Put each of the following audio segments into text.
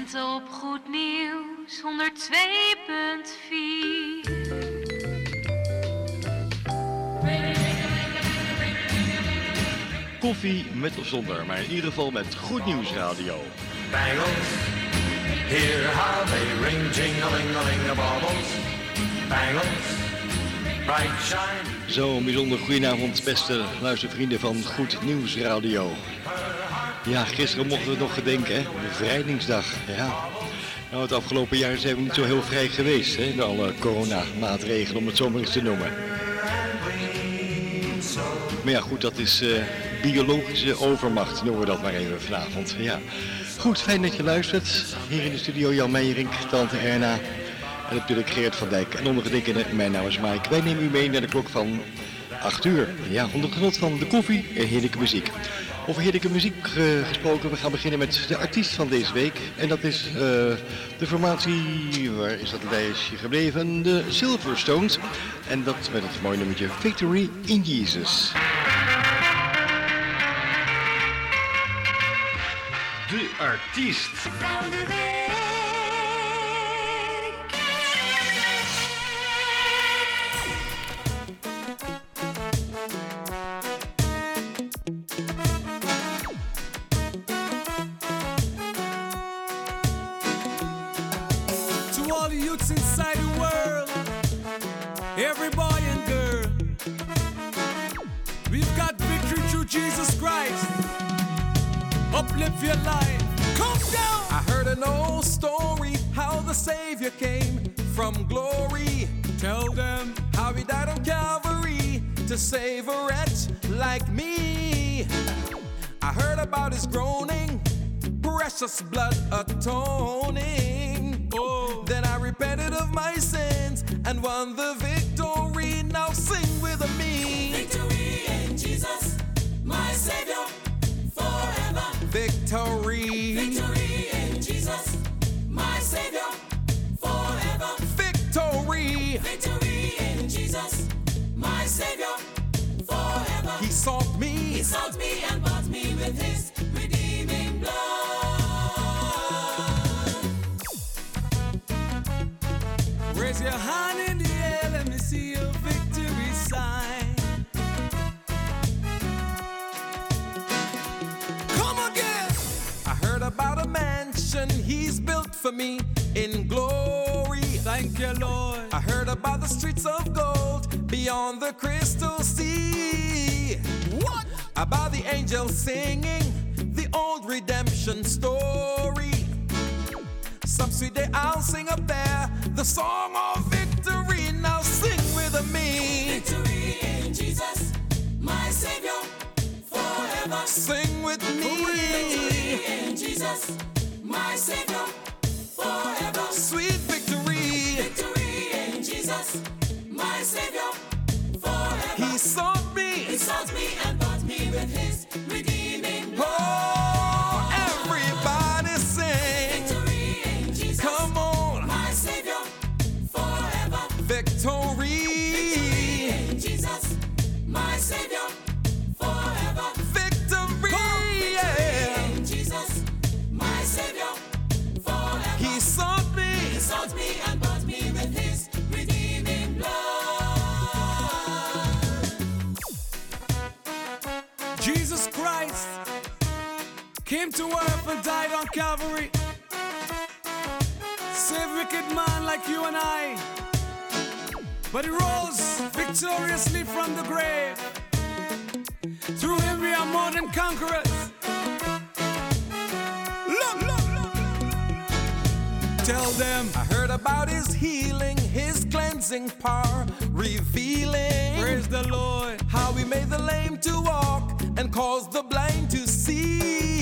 Lente op Goed Nieuws 102.4. Koffie met of zonder, maar in ieder geval met Goed Nieuws Radio. Bangles, hear how they ring, the baubles. Bangles, bright shine. Zo, een bijzonder goedenavond, beste luistervrienden van Goed Nieuws Radio. Ja, gisteren mochten we nog gedenken, hè? Bevrijdingsdag. Ja. Nou, het afgelopen jaar zijn we niet zo heel vrij geweest, hè? Door alle coronamaatregelen, om het zo maar eens te noemen. Maar ja, goed, dat is eh, biologische overmacht, noemen we dat maar even vanavond. Ja. Goed, fijn dat je luistert. Hier in de studio Jan Meijering, tante Erna en natuurlijk Geert van Dijk. En ondergetekende, mijn naam is Mike. Wij nemen u mee naar de klok van 8 uur. Ja, onder genot van de koffie en heerlijke muziek. Over heerlijke muziek eh, gesproken, we gaan beginnen met de artiest van deze week. En dat is eh, de formatie, waar is dat lijstje gebleven? De Silverstones. En dat met het mooie nummertje Victory in Jesus. De artiest. To Savior came from glory. Tell them how he died on Calvary to save a wretch like me. I heard about his groaning, precious blood atoning. Oh, then I repented of my sins and won the victory. Now sing with me. Victory in Jesus, my Savior, forever. Victory. Savior, forever. He sought me. He sought me and bought me with His redeeming blood. Raise your hand in the air, let me see your victory sign. Come again. I heard about a mansion he's built for me in glory. Thank you, Lord. I heard about the streets of gold beyond the crystal sea. What? About the angels singing the old redemption story. Some sweet day I'll sing up there the song of victory. Now sing with me. Victory in Jesus, my Savior, forever. Sing with me. Victory in Jesus, my Savior, forever. Sweet victory. Montevideo. Came to earth and died on Calvary. Save wicked man like you and I. But he rose victoriously from the grave. Through him we are more than conquerors. Look, look, look. Tell them I heard about his healing, his cleansing power, revealing. Praise the Lord. How he made the lame to walk and caused the blind to see.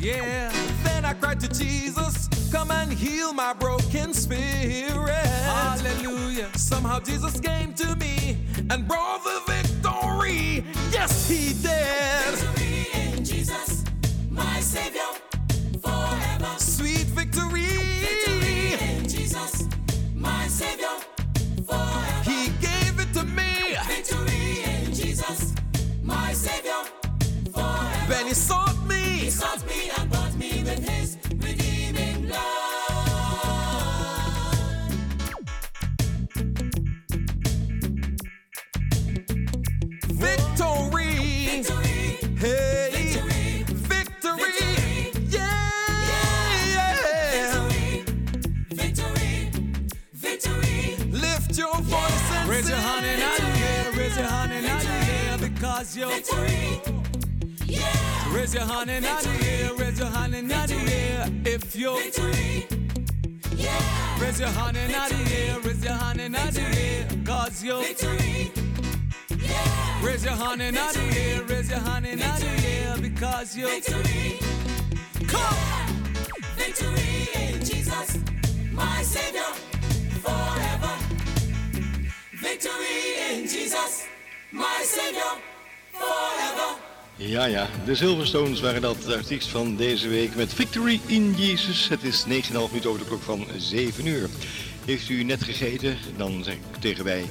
Yeah. Then I cried to Jesus, come and heal my broken spirit. Hallelujah. Somehow Jesus came to me and brought the victory. Yes, he did. Victory in Jesus, my Savior, forever. Sweet victory. Victory in Jesus, my Savior, Then he sought me. He sought me and bought me with His redeeming blood. Victory. Victory, Hey. victory, Victory. Victory. Yeah. victory, victory, victory. Lift your voice and Raise your sing. hand in the air, raise your hand in the air because you're free. Raise your hand in the air, raise your hand in the air. If you're free. yeah, Raise your hand in the air, raise your hand in the air. Cause you're free. Yeah, Raise your hand in the air, raise your hand in the air. Because you're free. victory. Come, victory in Jesus, my Savior, forever. Victory in Jesus, my Savior, forever. Ja, ja, de Silverstones waren dat, de artiest van deze week met Victory in Jesus. Het is 9,5 minuten over de klok van 7 uur. Heeft u net gegeten, dan zeg ik tegen wij,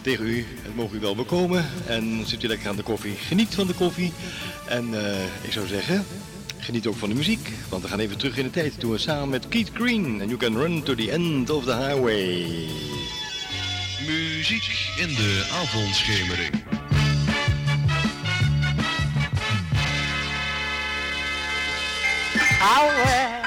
tegen u, het mogen u wel bekomen. En zit u lekker aan de koffie, geniet van de koffie. En eh, ik zou zeggen, geniet ook van de muziek. Want we gaan even terug in de tijd. Doen we samen met Keith Green. En You Can Run to the End of the Highway. Muziek in de avondschemering. I wear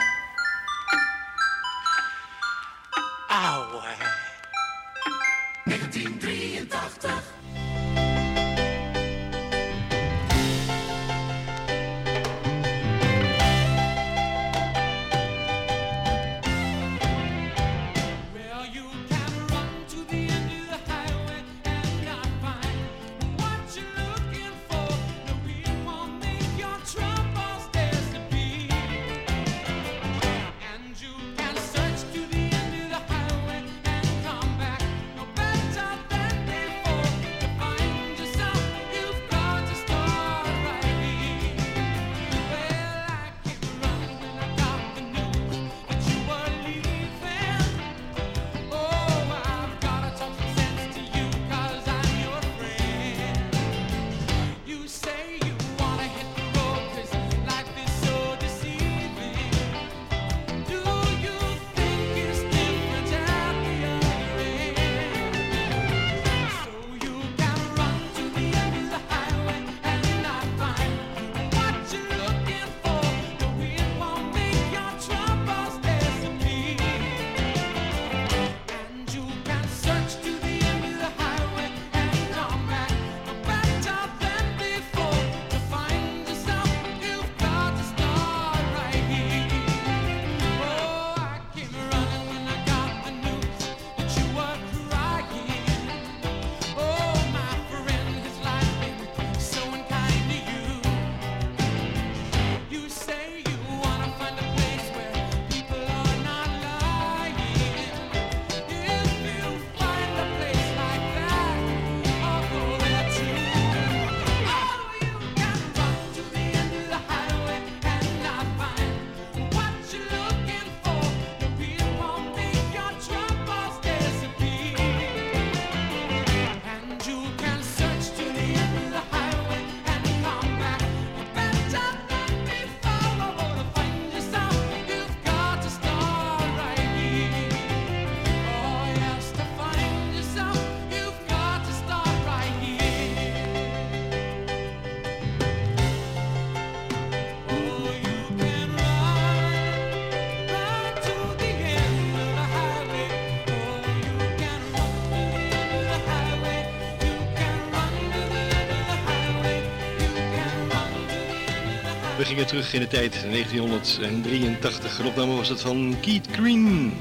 gingen terug in de tijd, 1983. Een was het van Keith Green.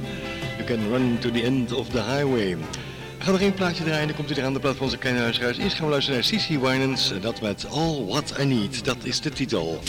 You can run to the end of the highway. We gaan nog één plaatje draaien, dan komt u er aan de plaats van onze kleine huisruis. Eerst gaan we luisteren naar CC Winans, eh, dat met All What I Need. Dat is de titel.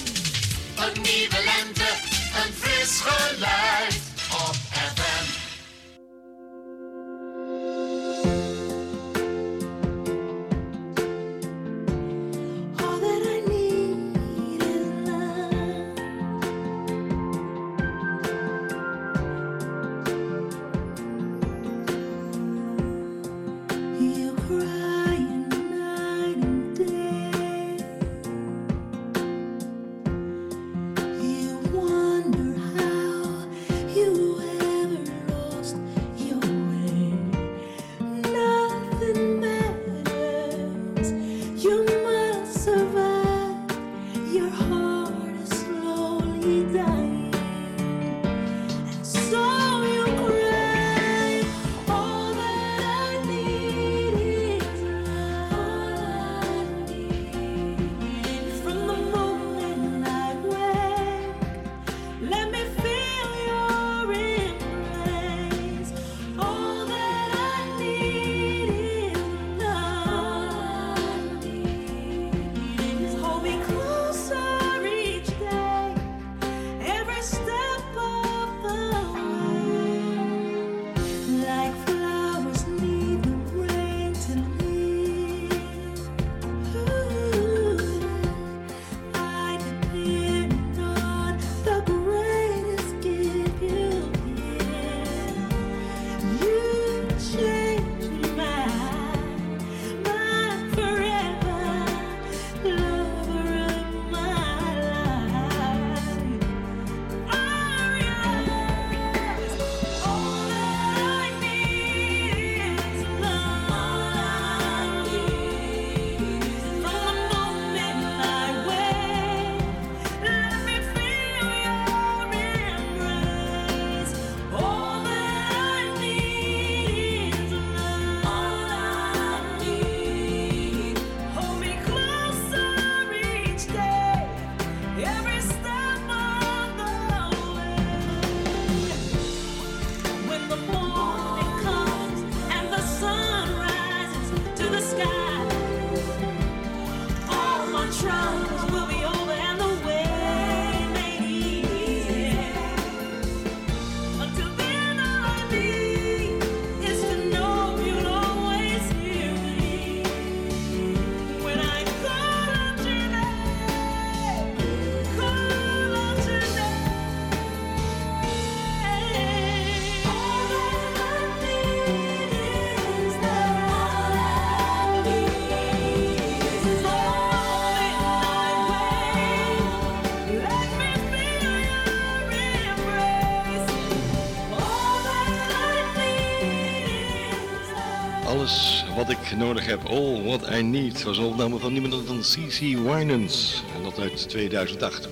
heb all what I need. was een opname van niemand dan C.C. Winans. En dat uit 2008.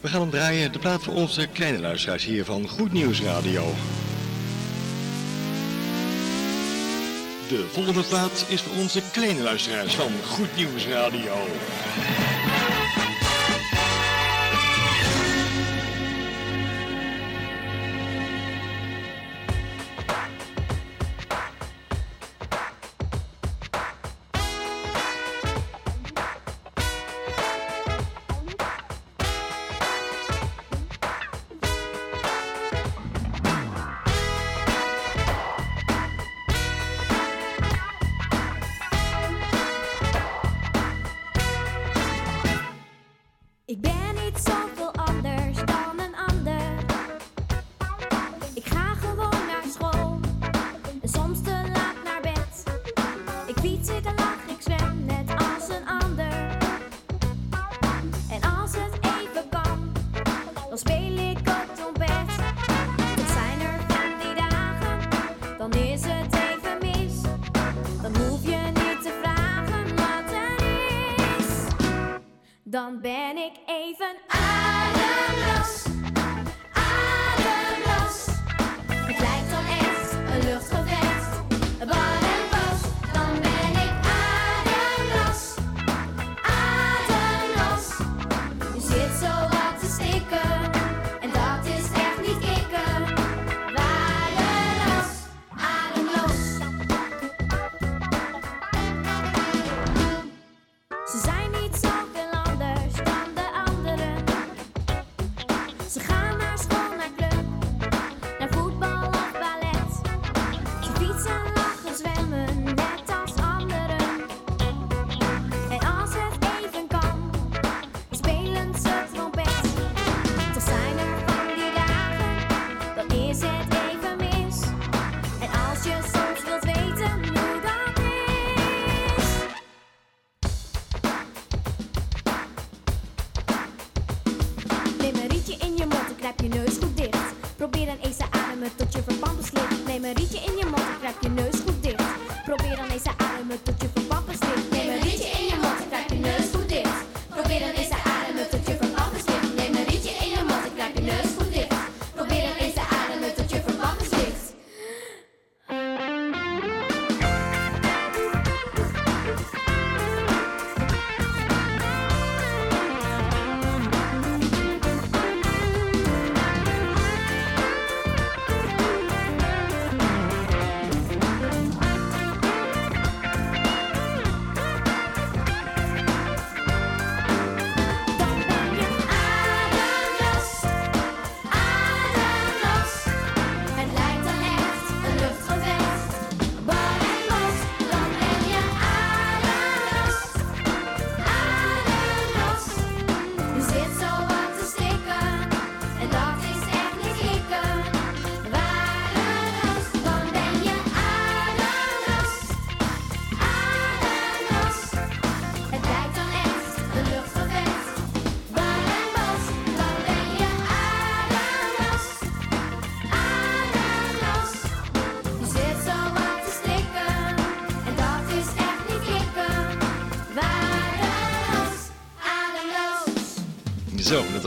We gaan hem draaien, de plaat voor onze kleine luisteraars hier van Goed Nieuws Radio. De volgende plaat is voor onze kleine luisteraars van Goed Nieuws Radio.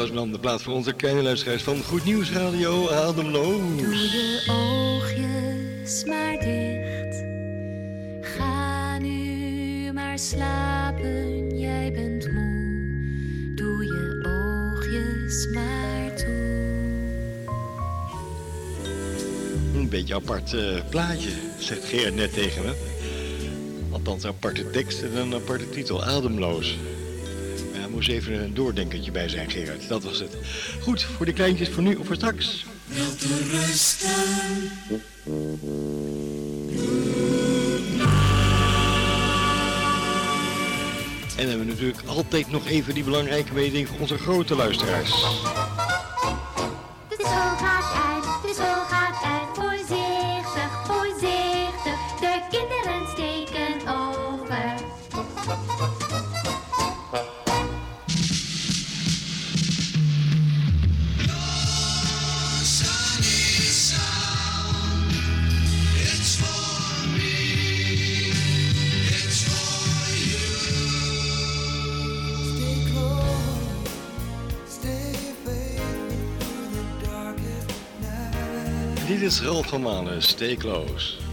was dan de plaats voor onze kleine van Goed Nieuws Radio Ademloos. Doe je oogjes maar dicht. Ga nu maar slapen, jij bent moe. Doe je oogjes maar toe. Een beetje apart eh, plaatje, zegt Geert net tegen me. Althans, aparte tekst en een aparte titel, Ademloos even een doordenkertje bij zijn, Gerard. Dat was het. Goed, voor de kleintjes voor nu of voor straks. En dan hebben we natuurlijk altijd nog even die belangrijke mededeling voor onze grote luisteraars. Schuld van manen, stay close.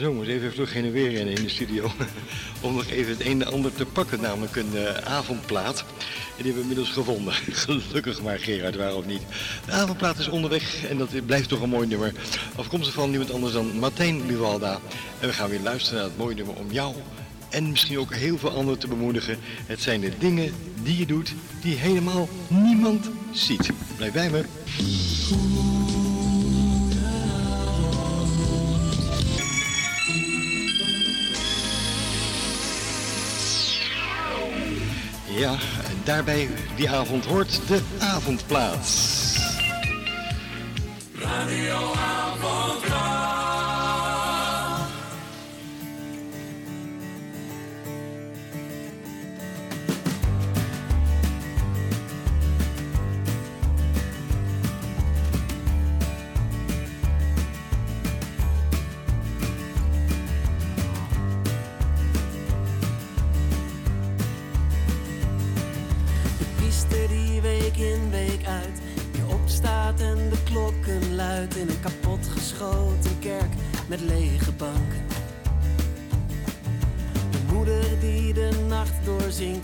Zo, moet even vlug heen en weer in de studio. Om nog even het een en ander te pakken, namelijk een eh, avondplaat. En die hebben we inmiddels gevonden. Gelukkig maar, Gerard, waarom niet? De avondplaat is onderweg en dat blijft toch een mooi nummer. Afkomstig van niemand anders dan Martijn Buwalda. En we gaan weer luisteren naar het mooie nummer om jou en misschien ook heel veel anderen te bemoedigen. Het zijn de dingen die je doet die helemaal niemand ziet. Blijf bij me. Ja, daarbij die avond hoort de avondplaats. Radio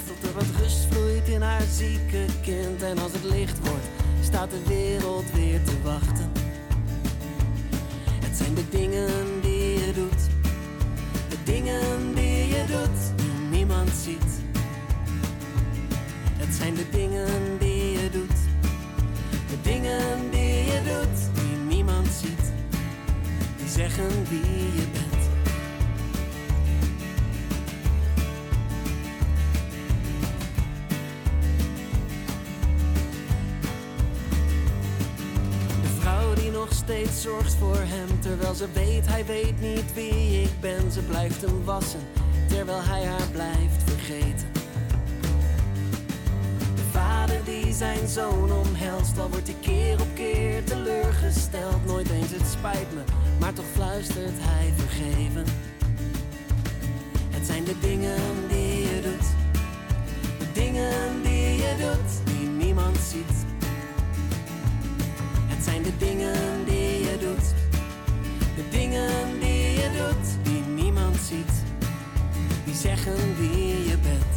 tot er wat rust vloeit in haar zieke kind. En als het licht wordt, staat de wereld weer te wachten. Het zijn de dingen die je doet, de dingen die je doet, die niemand ziet. Het zijn de dingen die je doet. De dingen die je doet, die niemand ziet. Die zeggen wie je bent. Zorgt voor hem, terwijl ze weet, hij weet niet wie ik ben. Ze blijft hem wassen, terwijl hij haar blijft vergeten. De vader die zijn zoon omhelst, al wordt hij keer op keer teleurgesteld. Nooit eens het spijt me, maar toch fluistert hij vergeven. Het zijn de dingen die je doet, de dingen die je doet, die niemand ziet. Het zijn de dingen die doet, de dingen die je doet, die niemand ziet. Die zeggen wie je bent.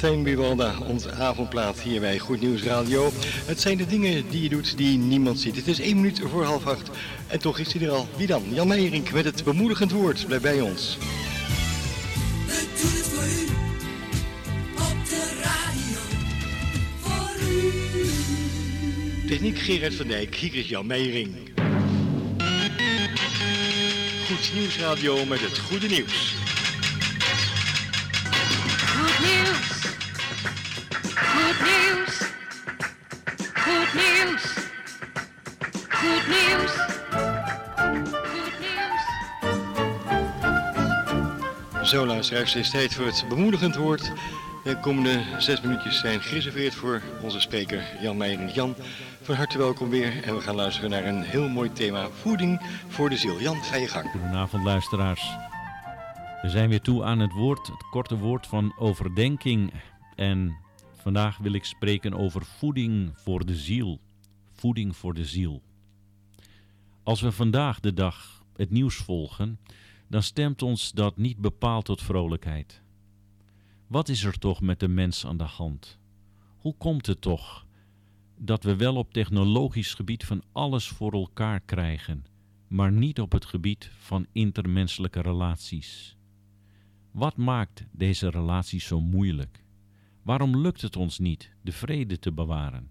Martijn Buwalda, onze avondplaat hier bij Goed Nieuws Radio. Het zijn de dingen die je doet die niemand ziet. Het is één minuut voor half acht en toch is hij er al. Wie dan? Jan Meijering met het bemoedigend woord. Blijf bij ons. We doen het voor u. Op de radio. Voor u. Techniek Gerard van Dijk, hier is Jan Meijering. Goed Nieuws Radio met het goede nieuws. Zo luisteraars, het is tijd voor het bemoedigend woord. De komende zes minuutjes zijn gereserveerd voor onze spreker Jan Meijer. Jan, van harte welkom weer. En we gaan luisteren naar een heel mooi thema, voeding voor de ziel. Jan, ga je gang. Goedenavond luisteraars. We zijn weer toe aan het woord, het korte woord van overdenking. En vandaag wil ik spreken over voeding voor de ziel. Voeding voor de ziel. Als we vandaag de dag het nieuws volgen, dan stemt ons dat niet bepaald tot vrolijkheid. Wat is er toch met de mens aan de hand? Hoe komt het toch dat we wel op technologisch gebied van alles voor elkaar krijgen, maar niet op het gebied van intermenselijke relaties? Wat maakt deze relaties zo moeilijk? Waarom lukt het ons niet de vrede te bewaren?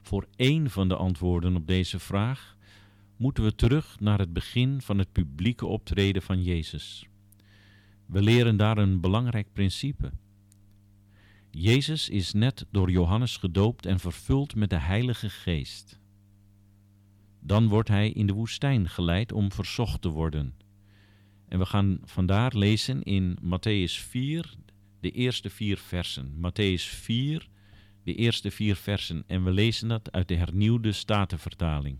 Voor één van de antwoorden op deze vraag moeten we terug naar het begin van het publieke optreden van Jezus. We leren daar een belangrijk principe. Jezus is net door Johannes gedoopt en vervuld met de Heilige Geest. Dan wordt hij in de woestijn geleid om verzocht te worden. En we gaan vandaar lezen in Matthäus 4, de eerste vier versen. Matthäus 4, de eerste vier versen. En we lezen dat uit de hernieuwde Statenvertaling.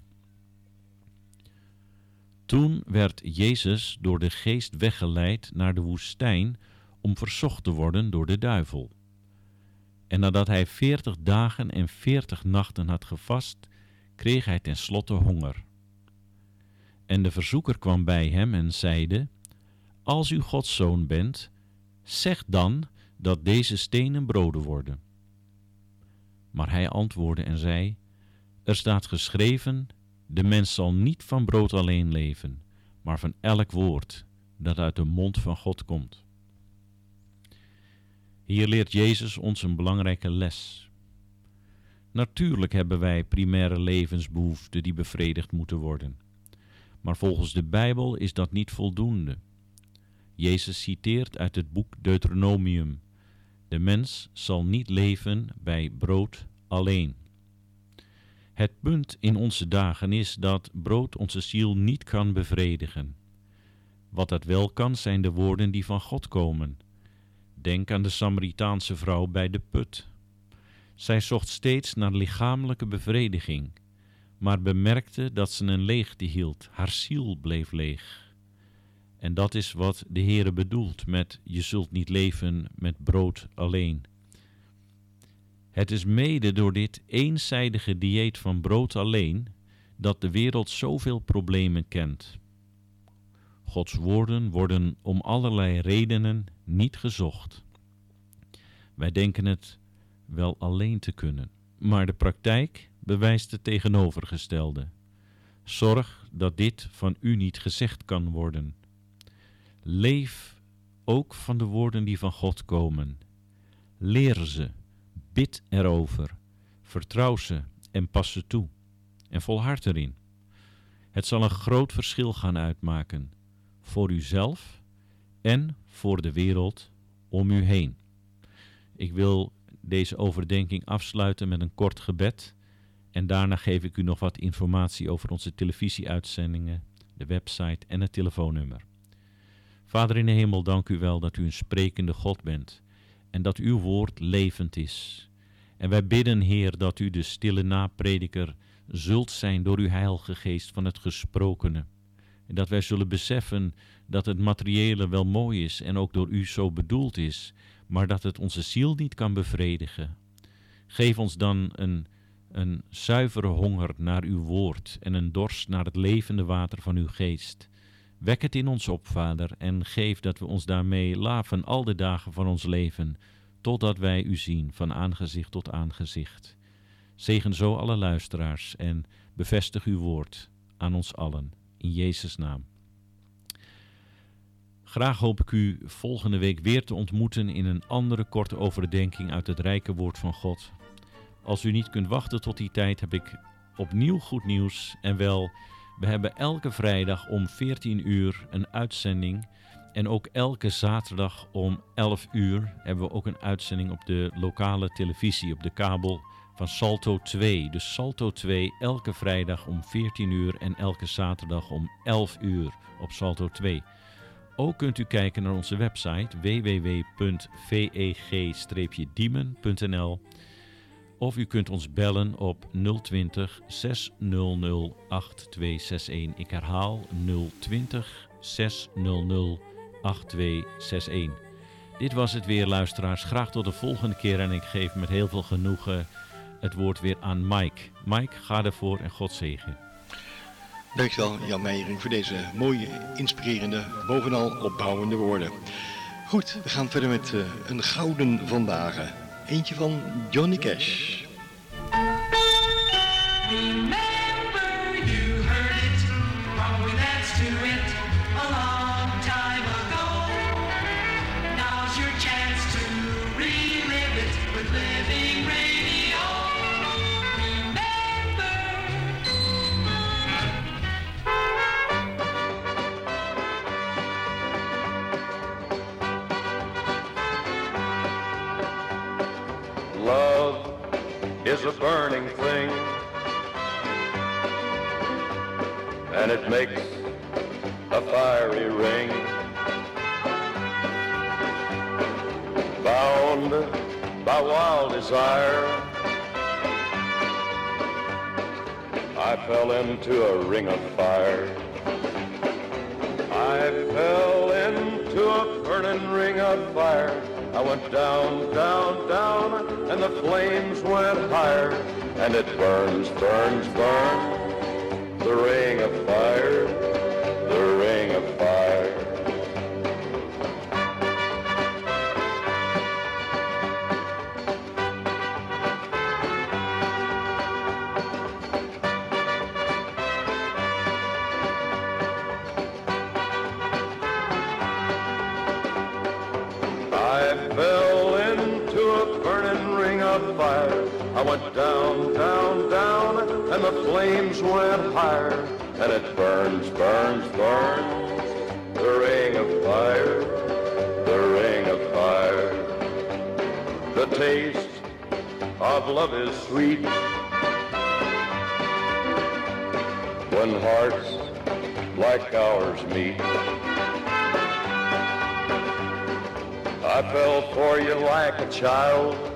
Toen werd Jezus door de geest weggeleid naar de woestijn om verzocht te worden door de duivel. En nadat hij veertig dagen en veertig nachten had gevast, kreeg hij tenslotte honger. En de verzoeker kwam bij hem en zeide, Als u Gods zoon bent, zeg dan dat deze stenen broden worden. Maar hij antwoordde en zei, Er staat geschreven, de mens zal niet van brood alleen leven, maar van elk woord dat uit de mond van God komt. Hier leert Jezus ons een belangrijke les. Natuurlijk hebben wij primaire levensbehoeften die bevredigd moeten worden. Maar volgens de Bijbel is dat niet voldoende. Jezus citeert uit het boek Deuteronomium: De mens zal niet leven bij brood alleen. Het punt in onze dagen is dat brood onze ziel niet kan bevredigen. Wat dat wel kan, zijn de woorden die van God komen. Denk aan de Samaritaanse vrouw bij de put. Zij zocht steeds naar lichamelijke bevrediging, maar bemerkte dat ze een leegte hield. Haar ziel bleef leeg. En dat is wat de Heere bedoelt met je zult niet leven met brood alleen. Het is mede door dit eenzijdige dieet van brood alleen dat de wereld zoveel problemen kent. Gods woorden worden om allerlei redenen niet gezocht. Wij denken het wel alleen te kunnen, maar de praktijk bewijst het tegenovergestelde. Zorg dat dit van u niet gezegd kan worden. Leef ook van de woorden die van God komen. Leer ze Bid erover, vertrouw ze en pas ze toe. En volhard erin. Het zal een groot verschil gaan uitmaken voor uzelf en voor de wereld om u heen. Ik wil deze overdenking afsluiten met een kort gebed en daarna geef ik u nog wat informatie over onze televisieuitzendingen, de website en het telefoonnummer. Vader in de hemel, dank u wel dat u een sprekende God bent en dat uw woord levend is. En wij bidden, Heer, dat u de stille naprediker zult zijn door uw heilige geest van het gesprokene. En dat wij zullen beseffen dat het materiële wel mooi is en ook door u zo bedoeld is, maar dat het onze ziel niet kan bevredigen. Geef ons dan een, een zuivere honger naar uw woord en een dorst naar het levende water van uw geest. Wek het in ons op, Vader, en geef dat we ons daarmee laven al de dagen van ons leven totdat wij u zien van aangezicht tot aangezicht. Zegen zo alle luisteraars en bevestig uw woord aan ons allen. In Jezus' naam. Graag hoop ik u volgende week weer te ontmoeten in een andere korte overdenking uit het rijke woord van God. Als u niet kunt wachten tot die tijd, heb ik opnieuw goed nieuws. En wel, we hebben elke vrijdag om 14 uur een uitzending en ook elke zaterdag om 11 uur hebben we ook een uitzending op de lokale televisie, op de kabel van Salto 2. Dus Salto 2 elke vrijdag om 14 uur en elke zaterdag om 11 uur op Salto 2. Ook kunt u kijken naar onze website www.veg-diemen.nl of u kunt ons bellen op 020 600 8261. Ik herhaal 020 600 8261. Dit was het weer, luisteraars. Graag tot de volgende keer en ik geef met heel veel genoegen het woord weer aan Mike. Mike, ga ervoor en God zegen. Dankjewel Jan Meijering voor deze mooie, inspirerende, bovenal opbouwende woorden. Goed, we gaan verder met eh, een gouden vandaag. Eentje van Johnny Cash. Fiery ring. Bound by wild desire, I fell into a ring of fire. I fell into a burning ring of fire. I went down, down, down, and the flames went higher. And it burns, burns, burns, the ring of fire, higher. And it burns, burns, burns, the ring of fire, the ring of fire. The taste of love is sweet when hearts like ours meet. I fell for you like a child.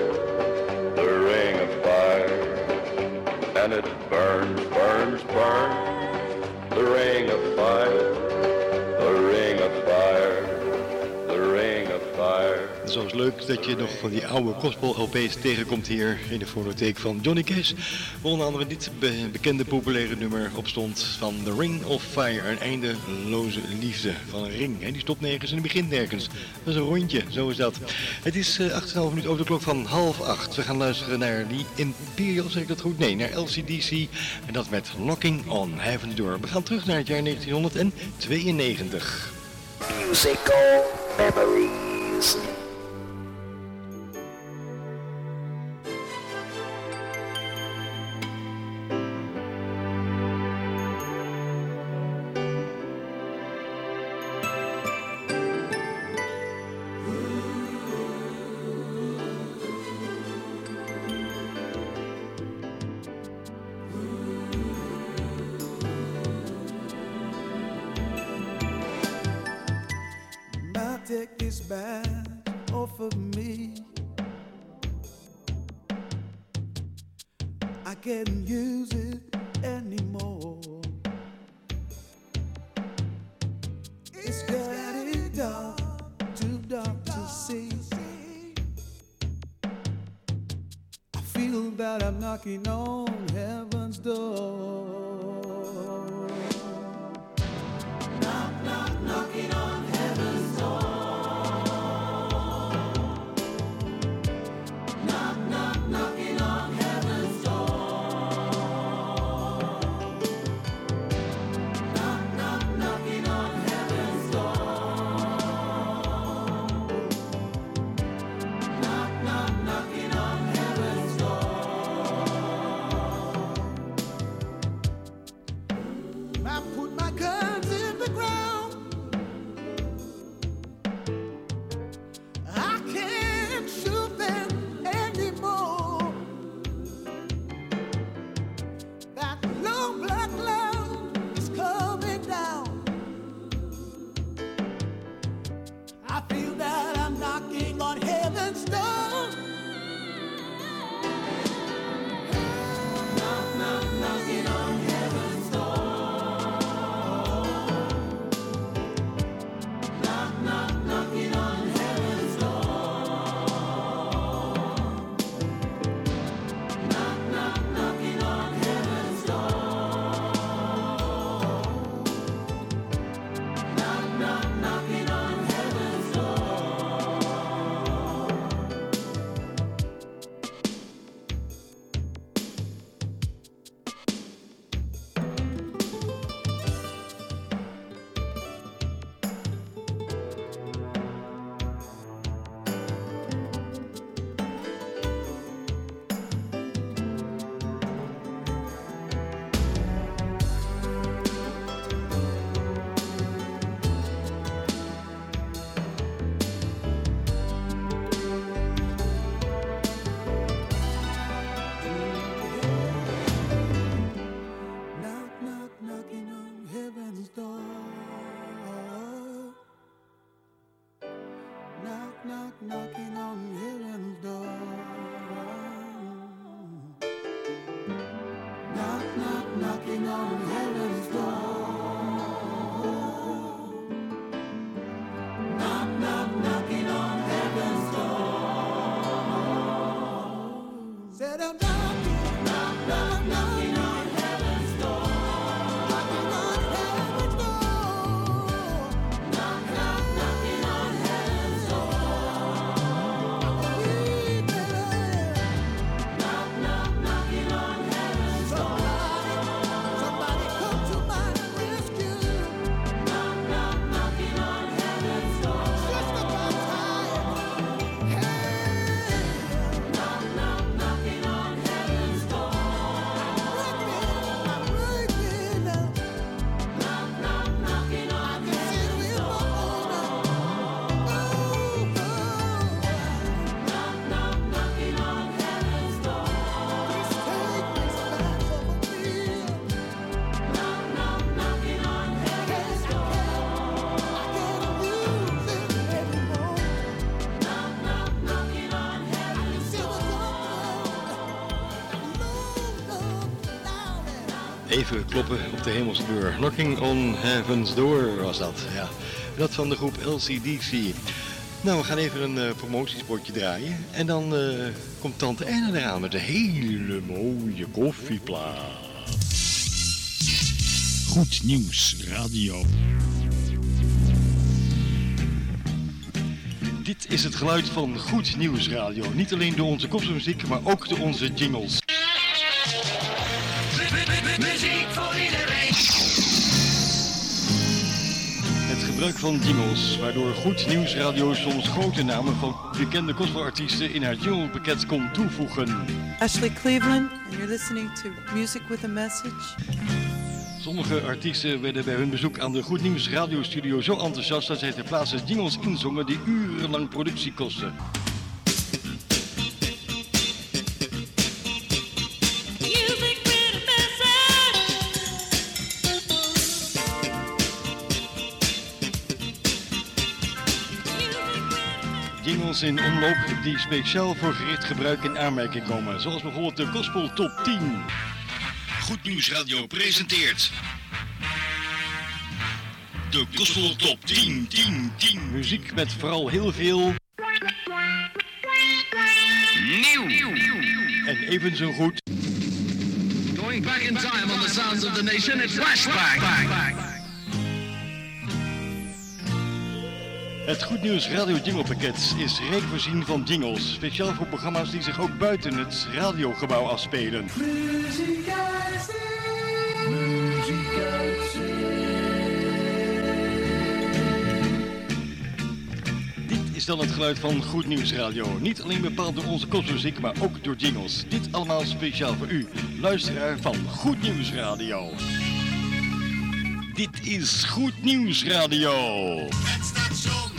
leuk dat je nog van die oude gospel LP's tegenkomt hier in de fonotheek van Johnny Cash. Waar onder andere dit be- bekende populaire nummer op stond van The Ring of Fire. Een eindeloze liefde van een ring. hè. Die stopt nergens en die begint nergens. Dat is een rondje, zo is dat. Het is eh 8,5 minuut over de klok van half acht. We gaan luisteren naar die Imperial, zeg ik dat goed? Nee, naar LCDC. En dat met Locking On, Heaven's Door. We gaan terug naar het jaar 1992. Musical memories. That I'm my guns in the ground. Kloppen op de hemelse deur. Knocking on Heaven's Door was dat. Ja. Dat van de groep LCDC. Nou, we gaan even een promotiespotje draaien. En dan eh, komt tante Erna eraan met een hele mooie koffieplaat. Goed nieuws, radio. Dit is het geluid van Goed Nieuws Radio. Niet alleen door onze kopmuziek, maar ook door onze jingles. Van jingles, waardoor Goed Nieuws Radio soms grote namen van bekende gospelartiesten in haar jinglepakket kon toevoegen. Ashley Cleveland, and you're listening to Music with a Message. Sommige artiesten werden bij hun bezoek aan de Goed Nieuws radiostudio zo enthousiast dat zij ter plaatse jingles inzongen die urenlang productie kosten. In omloop die speciaal voor gericht gebruik in aanmerking komen, zoals bijvoorbeeld de Gospel Top 10. Goed nieuws, radio presenteert. De Gospel Top 10, 10, 10. Muziek met vooral heel veel Nieuw. en even zo goed Going back in time on the sounds of the nation, it's flashback. Het Goed Nieuws Radio Jingle Pakket is rijk voorzien van jingles, speciaal voor programma's die zich ook buiten het radiogebouw afspelen. Muziek Dit is dan het geluid van Goed Nieuws Radio. Niet alleen bepaald door onze kopmuziek, maar ook door jingles. Dit allemaal speciaal voor u, luisteraar van Goed Nieuws Radio. Dit is Goed Nieuws Radio. Het station.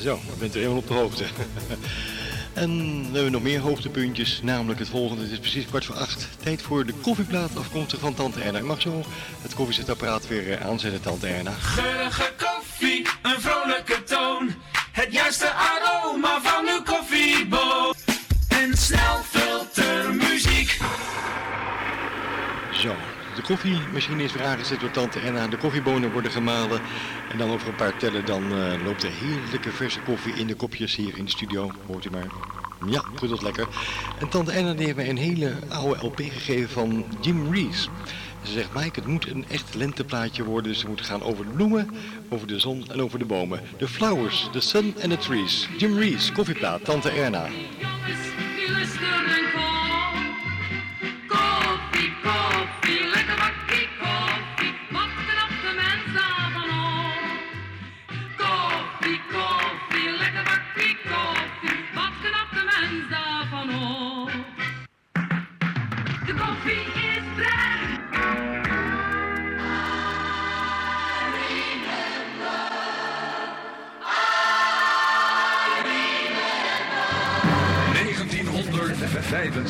Zo, ik bent er helemaal op de hoogte. en we hebben nog meer hoogtepuntjes, namelijk het volgende. Het is precies kwart voor acht. Tijd voor de koffieplaat afkomstig van Tante Erna. Ik mag zo het koffiezetapparaat weer eh, aanzetten, Tante Erna. Geurige koffie, een vrolijke toon. Het juiste aroma van uw koffieboon. Koffiemachine is weer aangezet door Tante Erna. De koffiebonen worden gemalen. En dan over een paar tellen, dan eh, loopt de heerlijke verse koffie in de kopjes hier in de studio. Hoort u maar. Ja, goed lekker. En Tante Erna heeft mij een hele oude LP gegeven van Jim Reese. Ze zegt, Mike, het moet een echt lenteplaatje worden. Dus ze moet gaan over de bloemen, over de zon en over de bomen. The flowers, the sun and the trees. Jim Reese, koffieplaat, Tante Erna.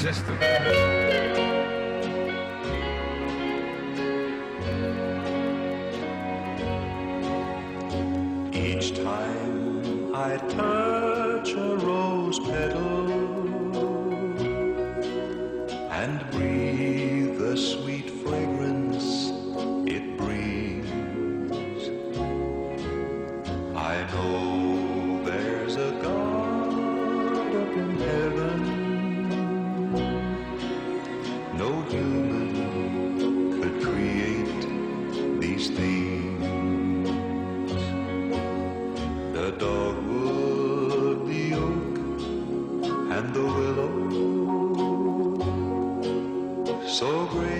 Each time I so great.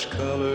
such color.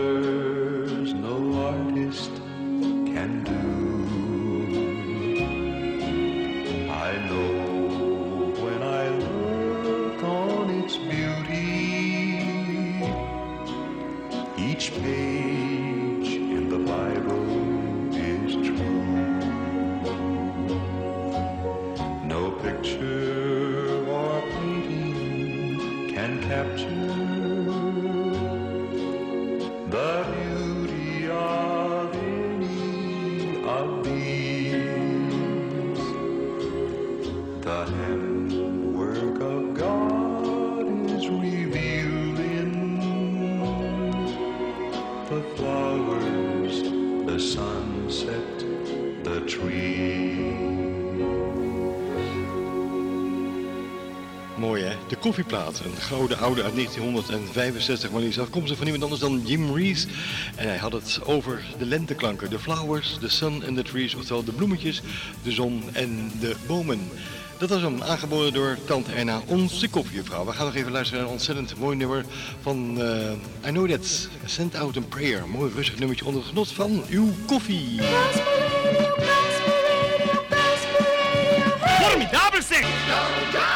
koffieplaat. Een grote oude uit 1965, maar is afkomstig van niemand anders dan Jim Rees. En hij had het over de lenteklanken. De flowers, the sun and the trees, oftewel de bloemetjes, de zon en de bomen. Dat was hem, aangeboden door Tante Erna, onze koffievrouw. We gaan nog even luisteren naar een ontzettend mooi nummer van eh, I Know That. Send Out a Prayer. Mooi rustig nummertje onder het genot van uw koffie. Formidabel zeg!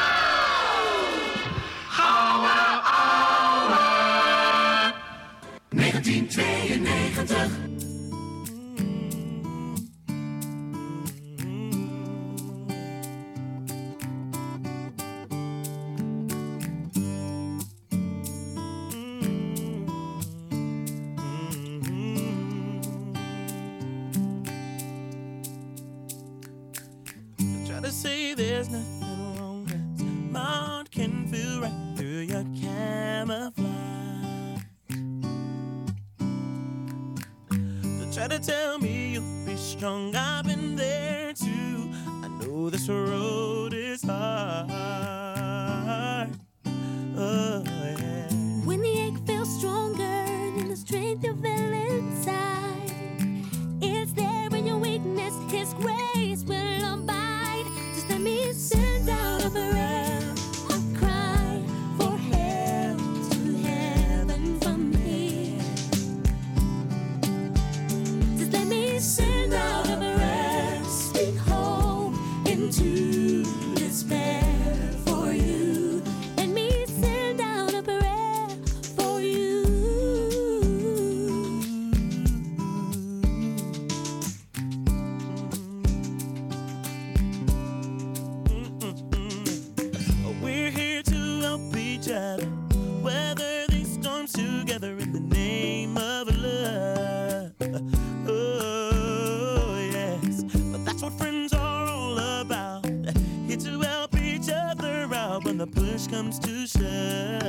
comes to shove.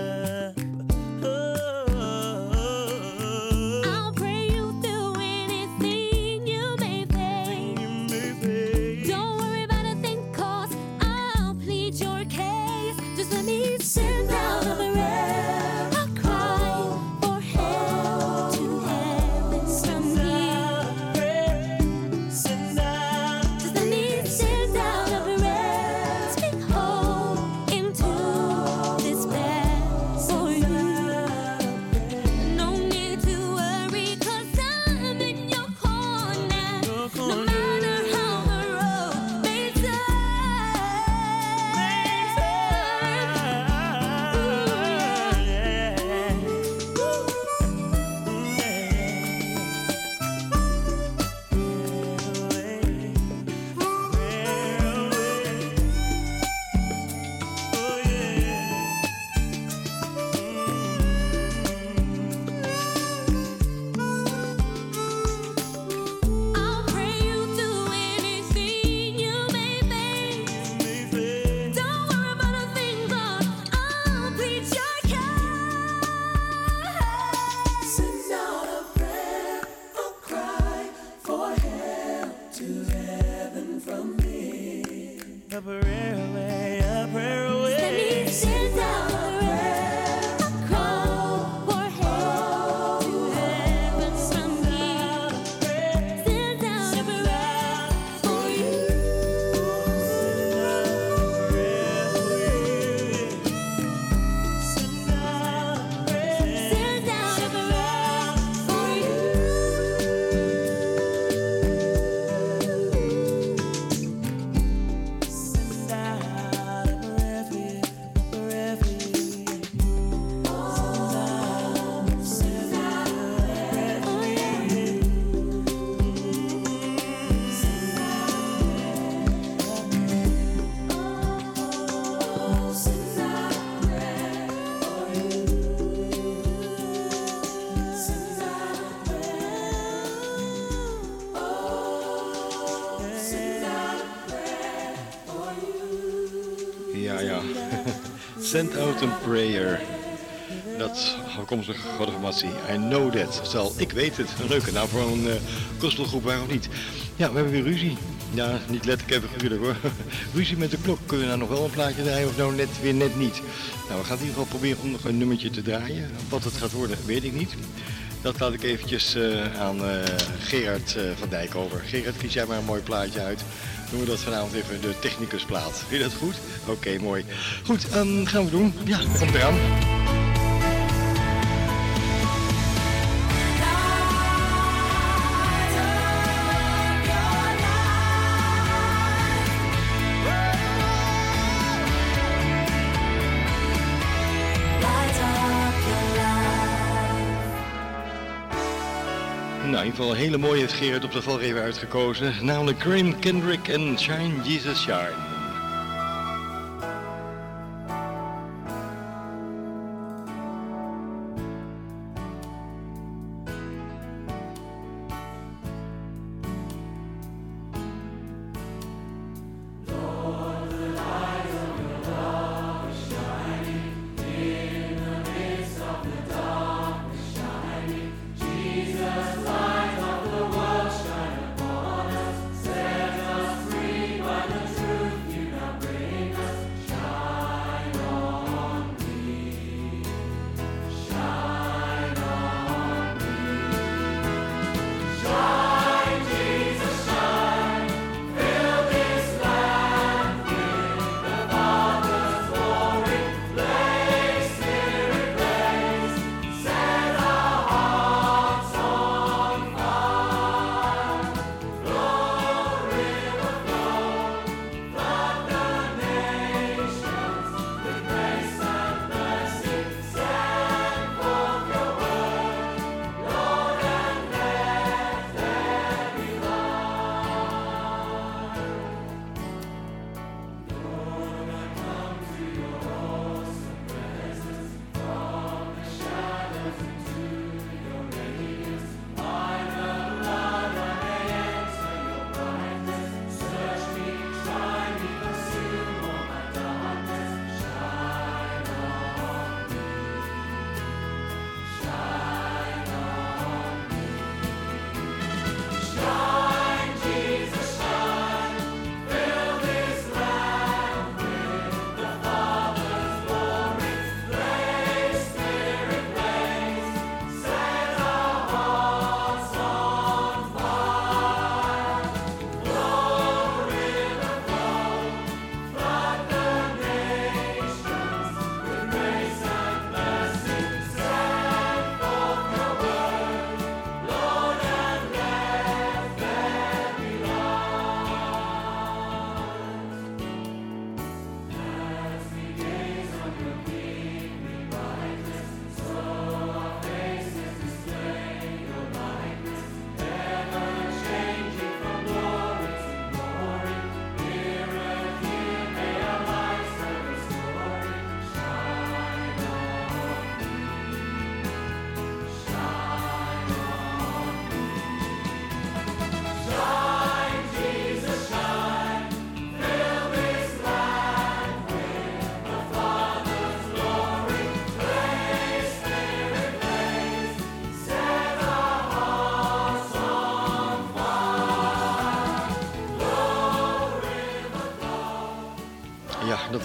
Send Out a Prayer. Dat afkomstige formatie. I know that. Stel, ik weet het. Een leuke naam voor een uh, gospelgroep, waarom niet? Ja, we hebben weer ruzie. Ja, niet letterlijk even gruwelijk hoor. ruzie met de klok. Kunnen we nou nog wel een plaatje draaien of nou net weer net niet? Nou, we gaan in ieder geval proberen om nog een nummertje te draaien. Wat het gaat worden, weet ik niet. Dat laat ik eventjes uh, aan uh, Gerard van Dijk over. Gerard, kies jij maar een mooi plaatje uit. Doen we dat vanavond even de technicusplaat. Vind je dat goed? Oké, mooi. Goed, um, gaan we doen. Ja, komt eraan. Nou, in ieder geval een hele mooie heeft Gerard op de valreven uitgekozen. Namelijk Graham Kendrick en Shine Jesus Shine.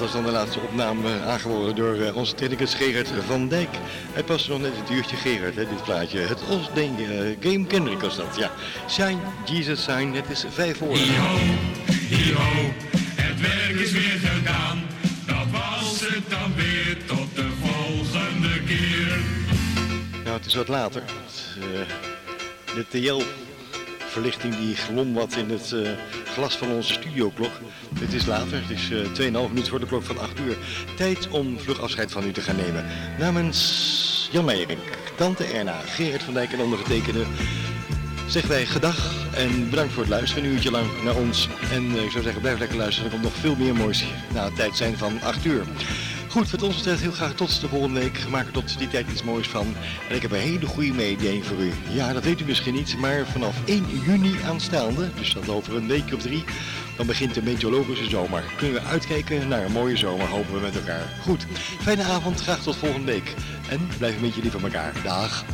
Was dan de laatste opname aangeboden door uh, onze technicus Gerard van Dijk. Hij paste nog net het uurtje Gerard, hè, dit plaatje. Het Os uh, Game Kendrick was dat, ja. Shine, Jesus Shine, het is vijf voor. Yo, het werk is weer gedaan. Dat was het dan weer tot de volgende keer. Nou, het is wat later. Uh, de TL verlichting die glom wat in het glas van onze studioklok. Het is later, het is uh, 2,5 minuut voor de klok van 8 uur. Tijd om vlug afscheid van u te gaan nemen. Namens Jan Meijering, Tante Erna, Gerard van Dijk en ondergetekende zeggen wij gedag en bedankt voor het luisteren. Een uurtje lang naar ons. En uh, ik zou zeggen, blijf lekker luisteren. Er komt nog veel meer moois na het tijd zijn van 8 uur. Goed, wat ons betreft heel graag tot de volgende week. Maak er tot die tijd iets moois van. En ik heb een hele goede mededeling voor u. Ja, dat weet u misschien niet, maar vanaf 1 juni aanstaande, dus dat over een weekje of drie, dan begint de meteorologische zomer. Kunnen we uitkijken naar een mooie zomer, hopen we met elkaar. Goed, fijne avond, graag tot volgende week. En blijf een beetje lief van elkaar. Dag.